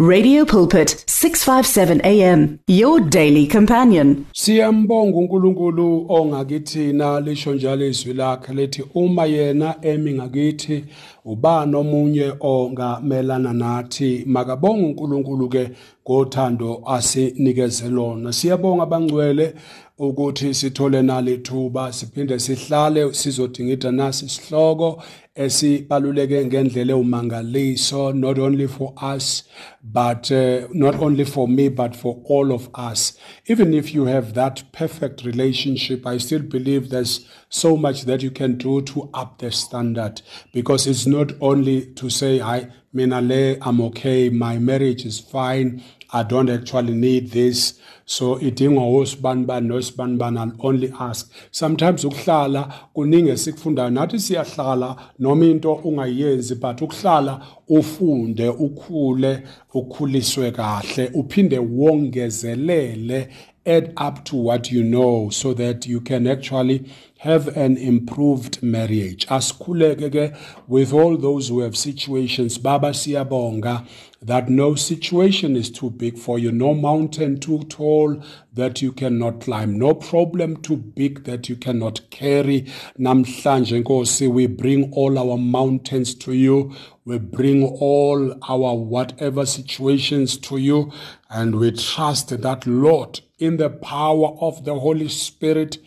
Radio Pulpit 657 AM your daily companion. Siyambonga uNkulunkulu ongakithina lisho njalo izwi lakhe lethi uma yena emi ngakithi ubani omunye ongamelana nathi. Makabonga uNkulunkulu ke ngothando asinikeze lona siyabonga abangcwele ukuthi sithole nalethuba siphinde sihlale sizodingida nasi isihloko esibaluleke ngendlela ewumangaliso not only for us but uh, not only for me but for all of us. Even if you have that perfect relationship i still believe there's so much that you can do to up the standard. Because it's not only to say i mina le i'm okay my marriage is fine I don't actually need this. So idinga osibani bani nosibani bani I'll only ask. Sometimes ukuhlala kuningi esikufundayo nathi siyahlala noma into ungayenzi but ukuhlala ufunde ukhule ukhuliswe kahle uphinde wongezelele add up to what you know so that you can actually have an improved marriage. Asikhuleke ke with all those who have situations baba siyabonga. That no situation is too big for you no mountain too tall that you cannot climb no problem too big that you cannot carry. Namhlanje nkosi we bring all our mountains to you. We bring all our whatever situations to you. And we trust that lord in the power of the holy spirit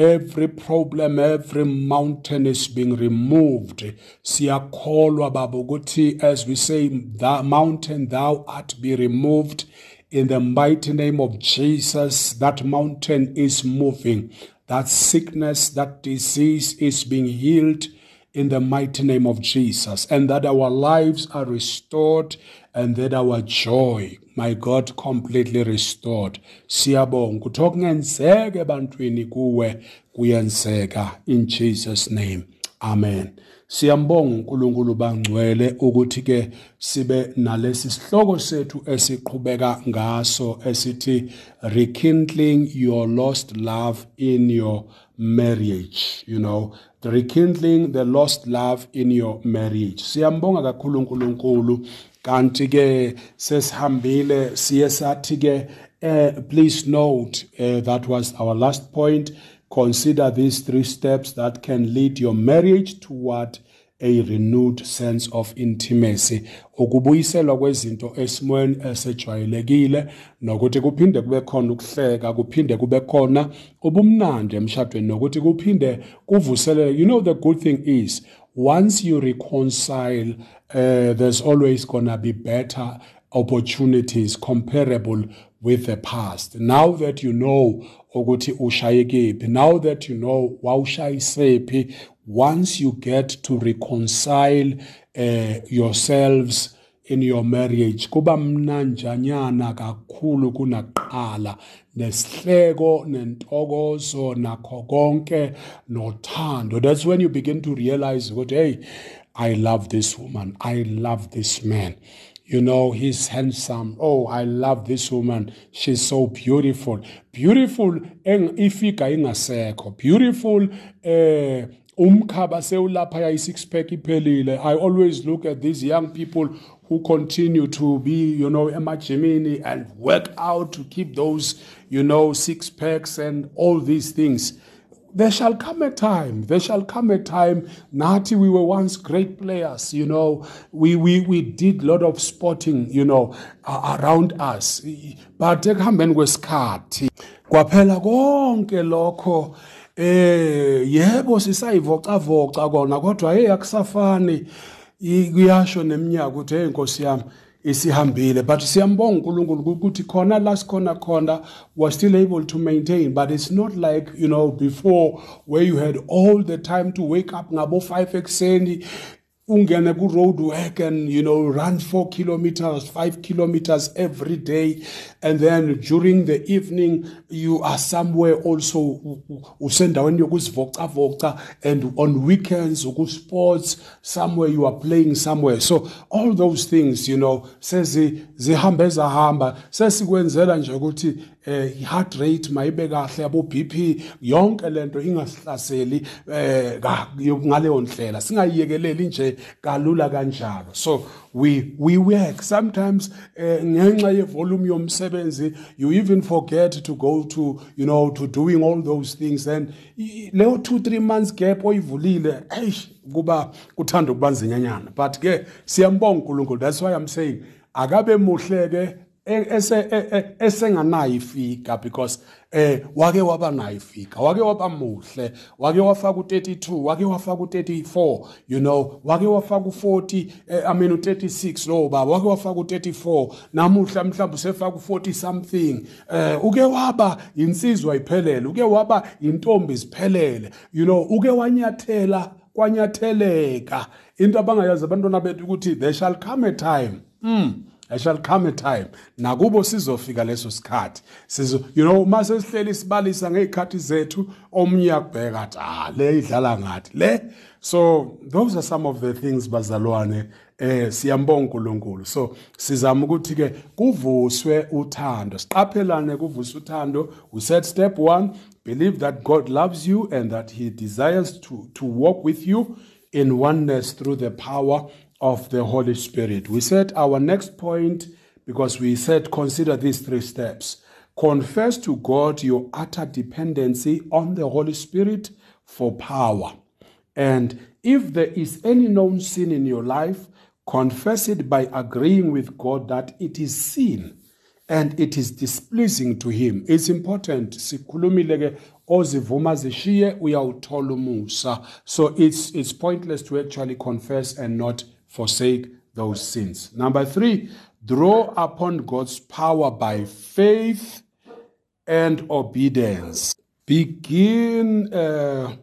every problem every mountain is being removed. Siyakholwa baba ukuthi as we say the mountain thou art be removed in the mighty name of Jesus. That mountain is moving. That sickness that disease is being healed in the mighty name of Jesus and that our lives are restored and that our joy my God completely restored. Siyabonga. Ukuthi okungenzeka ebantwini kuwe kuyenzeka. In Jesus name amen. Siyambonga uNkulunkulu bangcwele ukuthi ke sibe nalesi sihloko sethu esiqhubeka ngaso esithi rekindling your lost love in your marriage. You know the rekindling the lost love in your marriage. Siyambonga kakhulu uNkulunkulu kanti ke sesihambile siye sathi ke uh, please note uh, that was our last point. Consider these three steps that can lead your marriage toward a renewed sense of intimacy. Ukubuyiselwa kwezinto esimweni esejwayelekile nokuthi kuphinde kube khona ukuhleka kuphinde kube khona ubumnandi emshadweni nokuthi kuphinde kuvuselele you know the good thing is once you reconcile uh, there's always gonna be better opportunities comparable with the past. Now that you know ukuthi ushayekephi now that you know wawushayisephi once you get to reconcile uh, yourselves in your marriage kuba mnanjanyana kakhulu kunaqala nesihleko nentokozo nakho konke nothando. That's when you begin to realize ukuthi hey i love this woman i love this man. You know he's handsome. Oh i love this woman. She's so beautiful. Beautiful ifika ingasekho. Beautiful eh umkhaba sewulapha yayi six pack iphelile. I always look at these young people who continue to be you know emajimini and work out to keep those you know six packs and all these things. There shall come a time there shall come a time nathi we were once great players you know. We we we did a lot of sporting you know uh, around us. But ekuhambeni kwesikhathi kwaphela konke lokho eh yebo sisayivocavoca kona kodwa hey akusafani. Kuyasho neminyaka ukuthi hey Nkosi yami isihambile but siyambonga uNkulunkulu ukuthi khona la sikhona khona was still able to maintain but it's not like you know before where you had all the time to wake up ngabo 5 ekseni ungene ku road work and you know run 4 kilometers 5 kilometers every day. And then during the evening you are somewhere also usendaweni yokuzivocavoca and on weekends uku sports somewhere you are playing somewhere. So all those things you know sezi zihamba ezahamba sesikwenzela nje ukuthi eh heart rate mayibe kahle yabo BP yonke lento ingasihlaseli eh ngaleyo ndlela. Singayiyekeleli nje kalula kanjalo. So we we work. Sometimes eh, ngenxa yevolume yomsebenzi you even forget to go to you know to doing all those things. And leyo 2 3 months gap oyivulile hey kuba kuthanda ukubanzinyanyana but ke siyambonga uNkulunkulu. That's why i'm saying akabe muhle ke esenganayo ifika because eh wake waba nayo ifika wake waba muhle. Wake wafaka u32 wake wafaka u34 you know. Wake wafaka u40 eh, i mean u36 lo baba. Wake wafaka u34 namuhla mhlawumbe usefaka u40 something. Eh uke waba insizwa iphelele. Uke waba intombi ziphelele. You know uke wanyathela kwanyatheleka. Into abangayazi abantwana bethu ukuthi there shall come a time mm there shall come a time. Nakubo sizofika leso sikhathi. Sizo you know mase sihleli sibalisa ngezikhathi zethu omnye akubheka athi ah le idlala ngathi le? So those are some of the things bazalwane eh siyambonga uNkulunkulu. So sizama ukuthi ke kuvuswe uthando. Siqaphelane kuvuswe uthando. We said step 1 believe that God loves you and that he desires to to walk with you in oneness through the power of the Holy Spirit. We said our next point, because we said consider these three steps. Confess to God your utter dependency on the Holy Spirit for power. And if there is any known sin in your life, confess it by agreeing with God that it is sin and it is displeasing to him. It's important. So it's it's pointless to actually confess and not forsake those sins. Number three, draw upon God's power by faith and obedience. Begin, uh,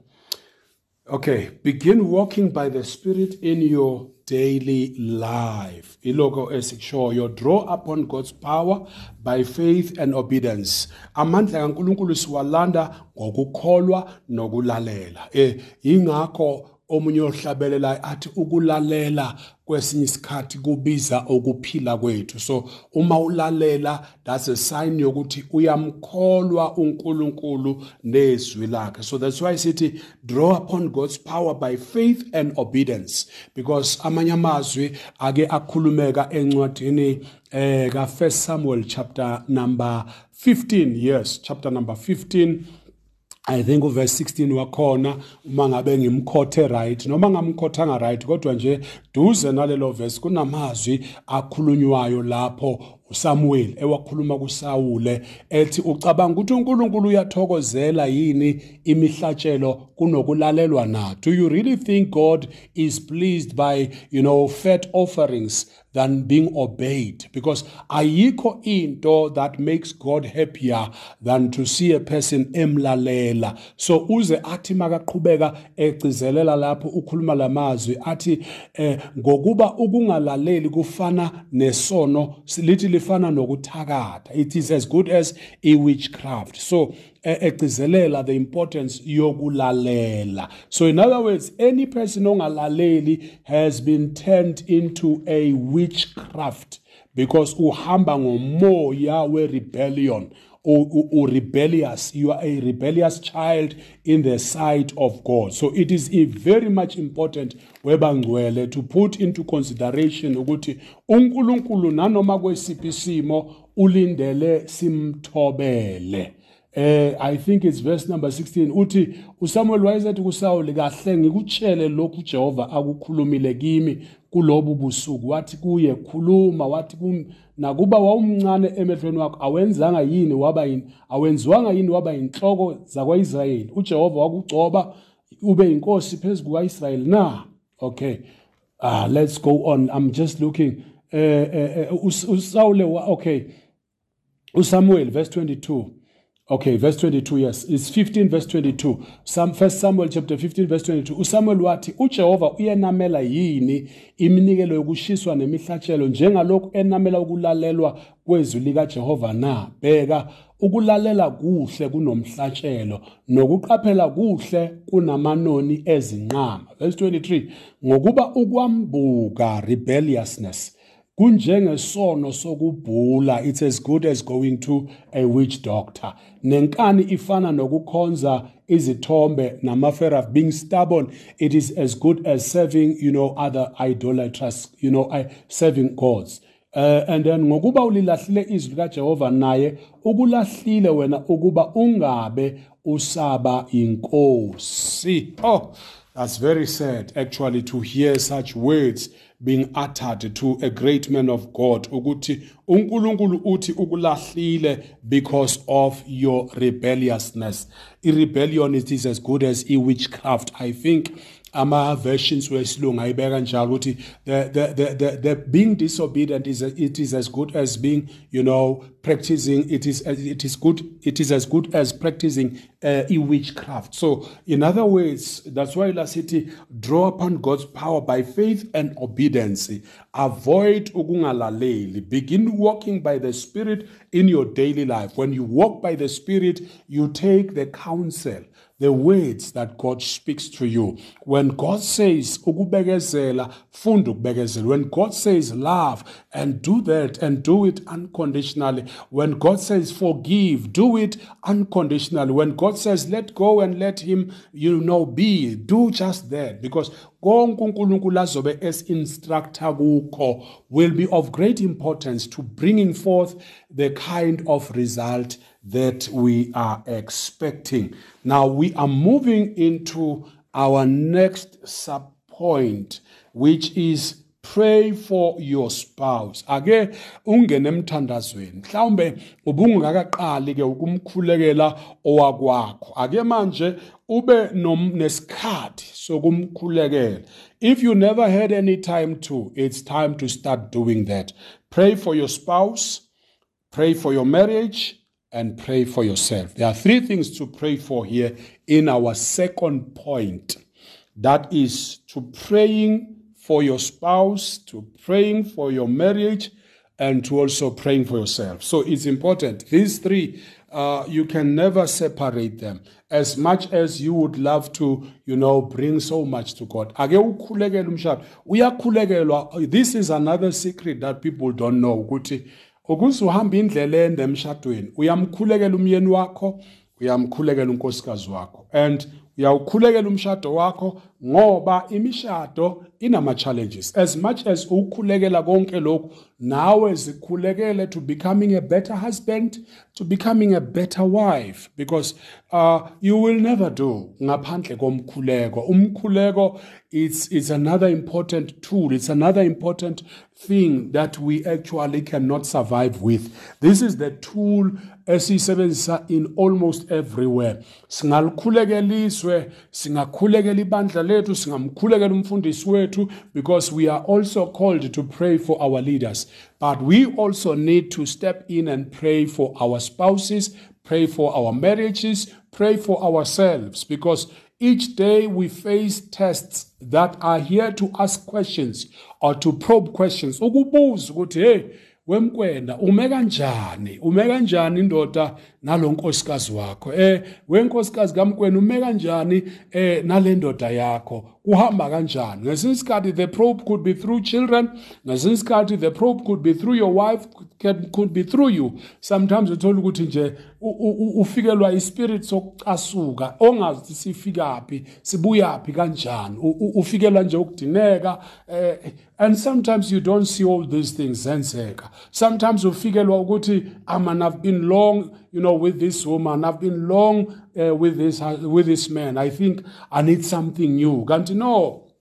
okay, begin walking by the Spirit in your daily life. Iloko esikushoyo draw upon God's power by faith and obedience. Amandla kaNkulunkulu siwalanda ngokukholwa nokulalela. Eh ingakho omunye ohlabelelayo athi ukulalela kwesinye isikhathi kubiza ukuphila kwethu. So uma ulalela that's a sign yokuthi uyamkholwa uNkulunkulu nezwi lakhe. So that's why sithi draw upon God's power by faith and obedience. Because amanye amazwi ake akhulumeka encwadini eh ka 1 Samuel chapter number 15 yes chapter number 15 I think uverse 16 wakhona uma ngabe ngimkhothe right noma ngamkhothanga right kodwa nje duze nalelo verse kunamazwi akhulunywayo lapho uSamuel ewakhuluma kuSawule ethi ucabanga ukuthi uNkulunkulu uyathokozela yini imihlatshelo kunokulalelwa na? Do you really think God is pleased by you know fat offerings than being obeyed. Because ayikho into that makes God happier than to see a person emlalela. So uze athi makaqhubeka egcizelela lapho ukhuluma lamazwi athi eh, ngokuba ukungalaleli kufana nesono lithi lifana nokuthakatha. It is as good as a witchcraft so egcizelela the importance yokulalela. So in other words any person ongalaleli has been turned into a witchcraft because uhamba ngomoya we-rebellion. Rebellious you are a rebellious child in the sight of god. So it is very much important webangcwele to put into consideration ukuthi unkulunkulu nanoma kwesiphi isimo ulindele simthobele. Eh i think it's verse number 16 uthi uSamuel wayesethi kuSawuli kahle ngikutshele lokhu Jehova akukhulumile kimi kulobu busuku. Wathi kuye khuluma. Wathi nakuba wawumncane emehlweni wakho awenzanga yini waba yini awenziwanga yini waba inhloko zakwaIsrayeli? uJehova wakugcoba ube inkosi phezulu kwaIsrayeli na? Okay. Ah let's go on. I'm just looking. Eh, eh, eh usawule okay. uSamuel verse 22 Okay, verse 22, yes. It's 15 verse 22. Some, First Samuel chapter 15 verse 22. USamuel wathi, uJehova uyenamela yini iminikelo yokushiswa nemihlatshelo njengalokhu enamela ukulalelwa kwezwi likaJehova na? Bheka, ukulalela kuhle kunomhlatshelo nokuqaphela kuhle kunamanoni ezinqama. Verse 23. Ngokuba ukwambuka rebelliousness kunjengesono sokubhula it's as good as going to a witch doctor. Nenkani ifana nokukhonza izithombe namaferaf being stubborn. It is as good as serving you know other idolaters you know serving gods. Uh, and then ngokuba ulilahlile izwi likaJehova naye ukulahlile wena ukuba ungabe usaba inkosi. Oh that's very sad actually to hear such words. Being uttered to a great man of God ukuthi uNkulunkulu uthi ukulahlile because of your rebelliousness. I rebellion it is as good as e witchcraft i think ama-versions wesilungu ayibeka njalo ukuthi the, the, the, the, the being disobedient is it is as good as being you know practicing it is it is good it is as good as practicing uh, witchcraft so in other words that's why la city draw upon god's power by faith and obedience. Avoid ukungalaleli. Begin walking by the spirit in your daily life. When you walk by the spirit you take the counsel the words that God speaks to you. When God says. When God says love and do that and do it unconditionally. When God says forgive, do it unconditionally. When God says let go and let him you know be, do just that because konke uNkulunkulu azobe esinstructor kukho will be of great importance to bringing forth the kind of result that we are expecting. Now we are moving into our next sub point, which is pray for your spouse. Ake ungene emthandazweni mhlawumbe ubungakaqali ke ukumkhulekela owakwakho. Manje ube nesikhathi sokumkhulekela. If you never had any time to it's time to start doing that. Pray for your spouse pray for your marriage and pray for yourself. There are three things to pray for here in our second point. That is to praying for your spouse, to praying for your marriage, and to also praying for yourself. So it's important. These three, uh, you can never separate them. As much as you would love to, you know, bring so much to God. This is another secret that people don't know. Ukuze uhambe indlela ende emshadweni uyamkhulekela umyeni wakho uyamkhulekela unkosikazi wakho. And uyawukhulekela umshado wakho ngoba imishado inama challenges as much as ukhulekela konke lokhu nawe zikhulekele to becoming a better husband to becoming a better wife because uh, you will never do ngaphandle komkhuleko. Umkhuleko it's it's another important tool. It's another important thing that we actually cannot survive with. This is the tool esiyisebenzisa in almost everywhere. Singalikhulekela iswe singakhulekela ibandla lethu singamkhulekela umfundisi wethu because we are also called to pray for our leaders. But we also need to step in and pray for our spouses pray for our marriages pray for ourselves because each day we face tests that are here to ask questions or to probe questions. Ukubuza ukuthi hey wemkwenda ume kanjani ume kanjani indoda nalonkosikazi wakho? Eh wenkosikazi kamkwena ume kanjani eh nalendoda yakho? Kuhamba kanjani. Ngesinye isikhathi the probe could be through children. Ngesinye isikhathi the probe could be through your wife could be through you. Sometimes uthola ukuthi nje ufikelwa ispirit sokucasuka ongazi sifikaphi sibuyaphi kanjani. Ufikelwa nje ukudineka eh, and sometimes you don't see all these things zenzeka. Sometimes ufikelwa ukuthi aman i've been long you know with this woman. I've been long uh, with this with this man. I think i need something new. Kanti no.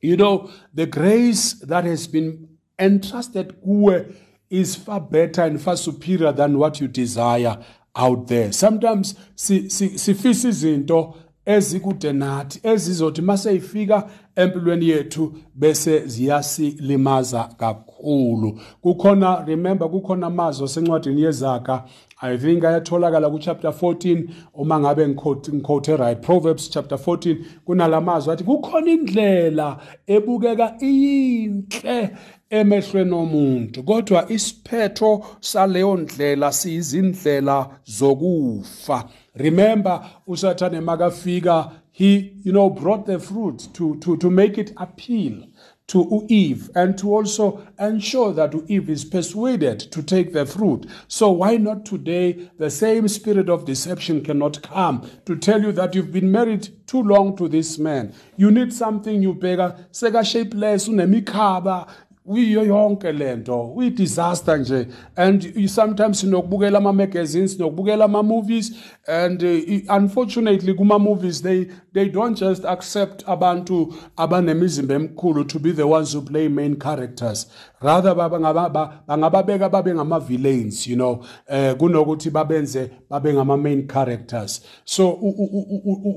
You know the grace that has been entrusted kuwe is far better and far superior than what you desire out there. Sometimes sifisa izinto ezikude nathi ezizothi mase ifika empilweni yethu bese ziyasilimaza kakhulu. Kukhona remember kukhona amazwi asencwadini yezaga i think ayatholakala kuchapter 14 uma ngabe ngiquote right. Proverbs chapter 14 kunalamazwi athi kukhona indlela ebukeka iyinhle emehlweni omuntu kodwa isiphetho saleyo ndlela siyizindlela zokufa. Remember usathane makafika he you know brought the fruit to to to make it appeal to Eve and to also ensure that Eve is persuaded to take the fruit. So, why not today? The same spirit of deception cannot come to tell you that you've been married too long to this man. You need something new, bigger. Sega shapeless, unemikhaba, kuyiyo yonke lento uyi-disaster nje. And sometimes sinokubukela ama-magazines sinokubukela ama-movies. And uh, unfortunately kuma-movies they, they don't just accept abantu abanemizimba emkhulu to be the ones who play main characters. Rather bangababeka babe ngama-villains you know. Uh, kunokuthi babenze babe ngama-main characters. So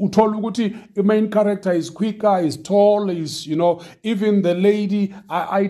uthola ukuthi i-main character is quicker is tall is you know even the lady I, I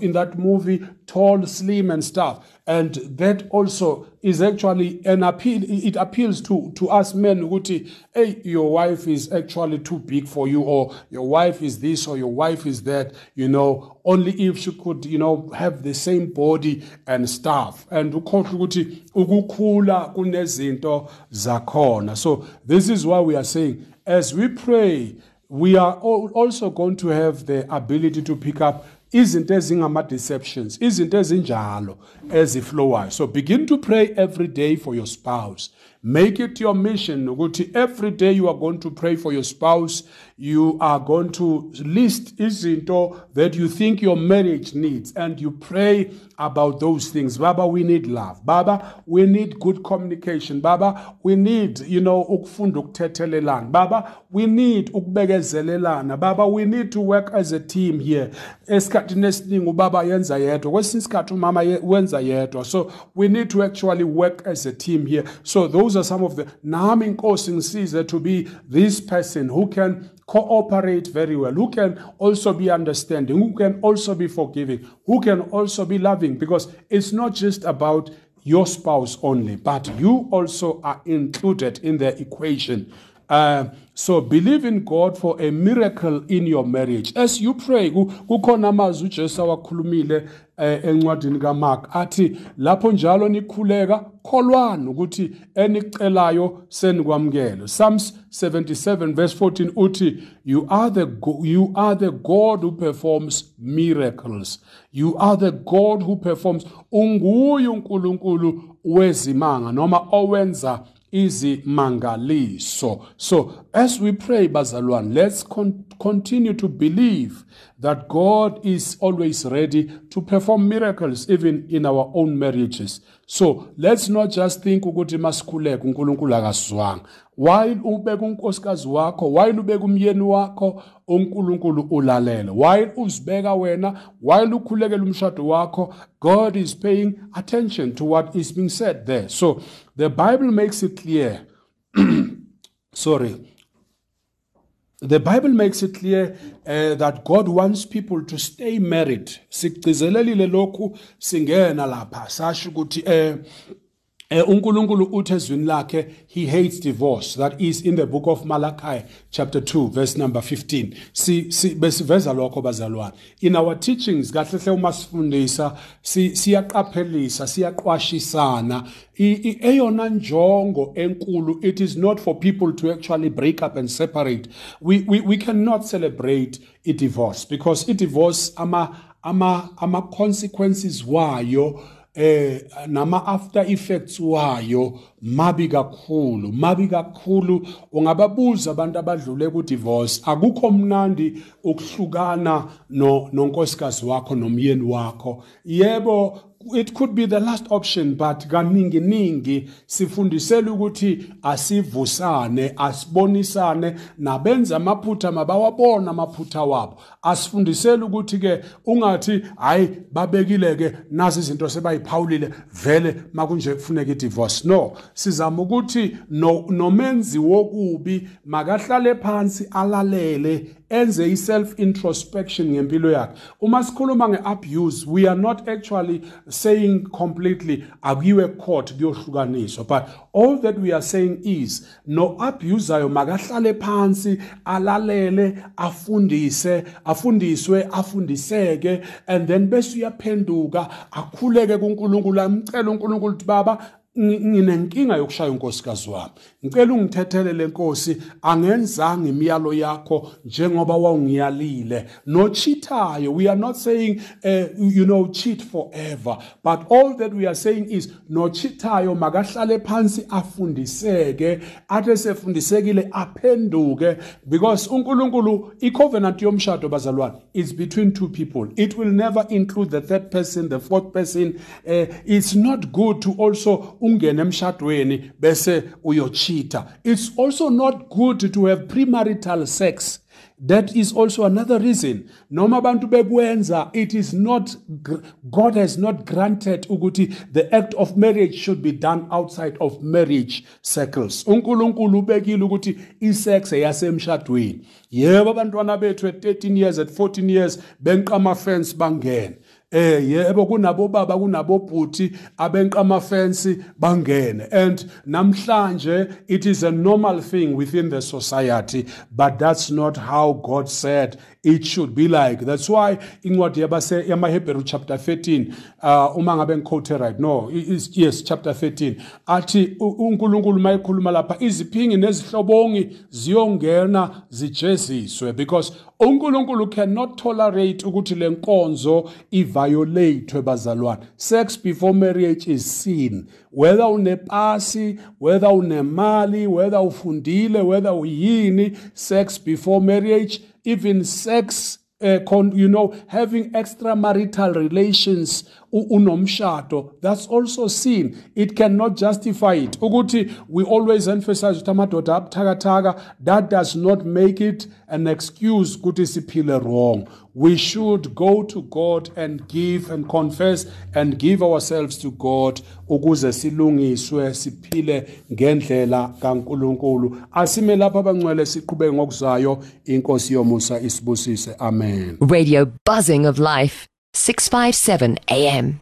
in that movie tall slim and stuff. And that also is actually an appeal it appeals to to us men ukuthi hey your wife is actually too big for you or your wife is this or your wife is that you know. Only if she could you know have the same body and stuff. And ukuthi ukukhula kunezinto zakhona. So this is why we are saying as we pray we are also going to have the ability to pick up izinto ezingama-deceptions izinto ezinjalo eziflowayo. So begin to pray every day for your spouse. Make it your mission ukuthi every day you are going to pray for your spouse you are going to list izinto that you think your marriage needs and you pray about those things. Baba we need love. Baba we need good communication. Baba we need you know ukufunda ukuthethelelana. Baba we need ukubekezelelana. Baba we need to work as a team here. Esikhathini esiningi ubaba yenza yedwa kwesinye isikhathi umama wenza yedwa. So we need to actually work as a team here. So those are some of the nami inkosi ngisize to be this person who can cooperate very well, who can also be understanding, who can also be forgiving, who can also be loving, because it's not just about your spouse only, but you also are included in the equation. Uh, so believe in God for a miracle in your marriage. As you pray, encwadini kaMark athi lapho njalo nikhuleka kholwani ukuthi enicelayo senikwamukele. Psalms 77 verse 14 uthi you are the you are the God who performs miracles. You are the God who performs unguye uNkulunkulu wezimanga noma owenza izimangaliso. So as we pray bazalwane let's con continue to believe that god is always ready to perform miracles even in our own marriages. So let's not just think ukuthi masikhuleka unkulunkulu akasizwanga. While ubeka unkosikazi wakho? While ubeka umyeni wakho? Unkulunkulu ulalele. While uzibeka wena? While ukhulekela umshado wakho? God is paying attention to what is being said there. So the bible makes it clear. Sorry. The bible makes it clear uh, that god wants people to stay married. Sigcizelelile lokhu singena lapha. Sasho ukuthi Uh, Eh, uNkulunkulu uthi ezwini lakhe he hates divorce. That is in the book of Malachi chapter 2 verse number 15 si, si besiveza lokho bazalwane. In our teachings kahle hle uma sifundisa siyaqaphelisa si, siyaqwashisana eyona njongo enkulu it is not for people to actually break up and separate. We, we, we cannot celebrate a divorce because a divorce ama ama ama consequences wayo eh nama after effects wayo mabi kakhulu mabi kakhulu. Ungababuza abantu abadlule ku divorce akukho mnandi ukuhlukana no nonkosikazi wakho nomyeni wakho. Yebo it could be the last option but kaningi ningi sifundisela ukuthi asivusane asibonisane nabenza amaphutha mabawabona amaphutha wabo. Asifundisela ukuthi ke ungathi hayi babekile ke nazi izinto sebayiphawulile vele makunje kufuneka i-divorce. No sizama ukuthi nomenzi wokubi makahlale phansi alalele enze i-self introspection ngempilo yakhe. Uma sikhuluma nge-abuse we are not actually saying completely akuyiwe court kuyohlukaniswa but all that we are saying is no-abusayo makahlale phansi alalele afundise afundiswe afundiseke and then bese uyaphenduka akhuleke kuNkulunkulu amcela uNkulunkulu ukuthi baba nginenkinga yokushaya unkosikazi wami. Ngicela ungithethele lenkosi angenzanga imiyalo yakho njengoba wawungiyalile. Nochithayo we are not saying uh, you know cheat forever. But all that we are saying is nochithayo makahlale phansi afundiseke. Athe sefundisekile aphenduke. Because uNkulunkulu icovenant yomshado bazalwane is between two people. It will never include the third person the fourth person. Uh, it's not good to also ungene emshadweni bese uyochita it's also not good to have premarital sex. That is also another reason. Noma abantu bekwenza it is not god has not granted ukuthi the act of marriage should be done outside of marriage circles. uNkulunkulu ubekile ukuthi isex eyasemshadweni. Yebo abantwana bethu at 13 years at 14 years benqama fence bangena. Eh yebo kunabo baba kunabo bhuti abenqa amafensi bangene. And namhlanje it is a normal thing within the society but that's not how god said it should be like. That's why incwadi yabase yamaHebrew chapter 13 uh uma ngabe ngiquote right no is yes chapter 13 athi uNkulunkulu mayikhuluma lapha iziphingi nezihlobongi ziyongena zijeziswe because uNkulunkulu cannot tolerate ukuthi lenkonzo iviolate bazalwane. Sex before marriage is sin. Whether unepasi whether unemali whether ufundile whether uyini sex before marriage even sex uh, con, you know having extramarital relations unomshado. That's also sin. It cannot justify it. Ukuthi we always emphasize ukuthi amadoda abuthakathaka. That does not make it an excuse ukuthi siphile wrong. We should go to God and give and confess and give ourselves to God ukuze silungiswe siphile ngendlela kaNkuluNkulu. Asime lapha abangcwele siqhubeke ngokuzayo inkosi yomusa isibusise. Amen. Radio buzzing of life 657 AM.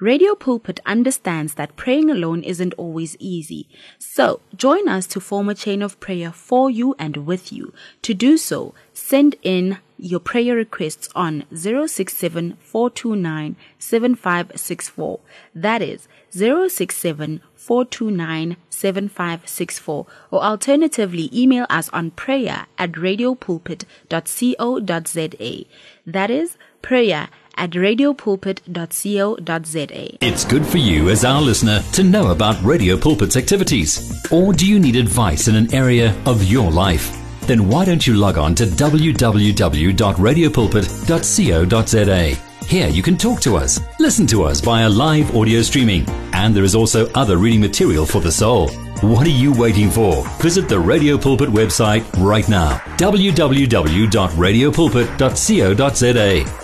Radio Pulpit understands that praying alone isn't always easy. So, join us to form a chain of prayer for you and with you. To do so, send in your prayer requests on 067 429 7564. That is 067 429 7564. Or alternatively, email us on prayer at radiopulpit.co.za. That is prayer at radiopulpit.co.za. It's good for you as our listener to know about Radio Pulpit's activities. Or do you need advice in an area of your life? Then why don't you log on to www.radiopulpit.co.za? Here you can talk to us, listen to us via live audio streaming, and there is also other reading material for the soul. What are you waiting for? Visit the Radio Pulpit website right now www.radiopulpit.co.za.